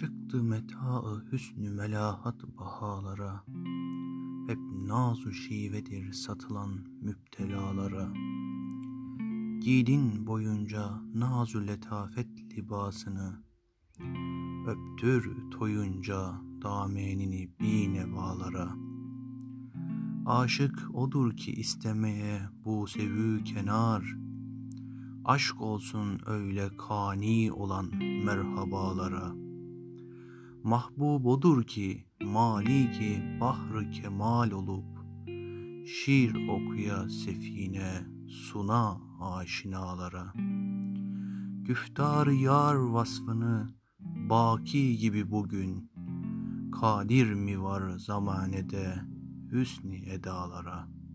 Kattı metaı hüsnü melahat bahalara. Hep nazu şivedir satılan müptelalara. Giydin boyunca nazu letafet libasını. Öptür toyunca damenini binevalara Aşık odur ki istemeye bu sevü kenar. Aşk olsun öyle kani olan merhabalara.'' Mahbub odur ki maliki bahrı kemal olup Şiir okuya sefine suna aşinalara Güftar yar vasfını baki gibi bugün Kadir mi var zamanede hüsni edalara.''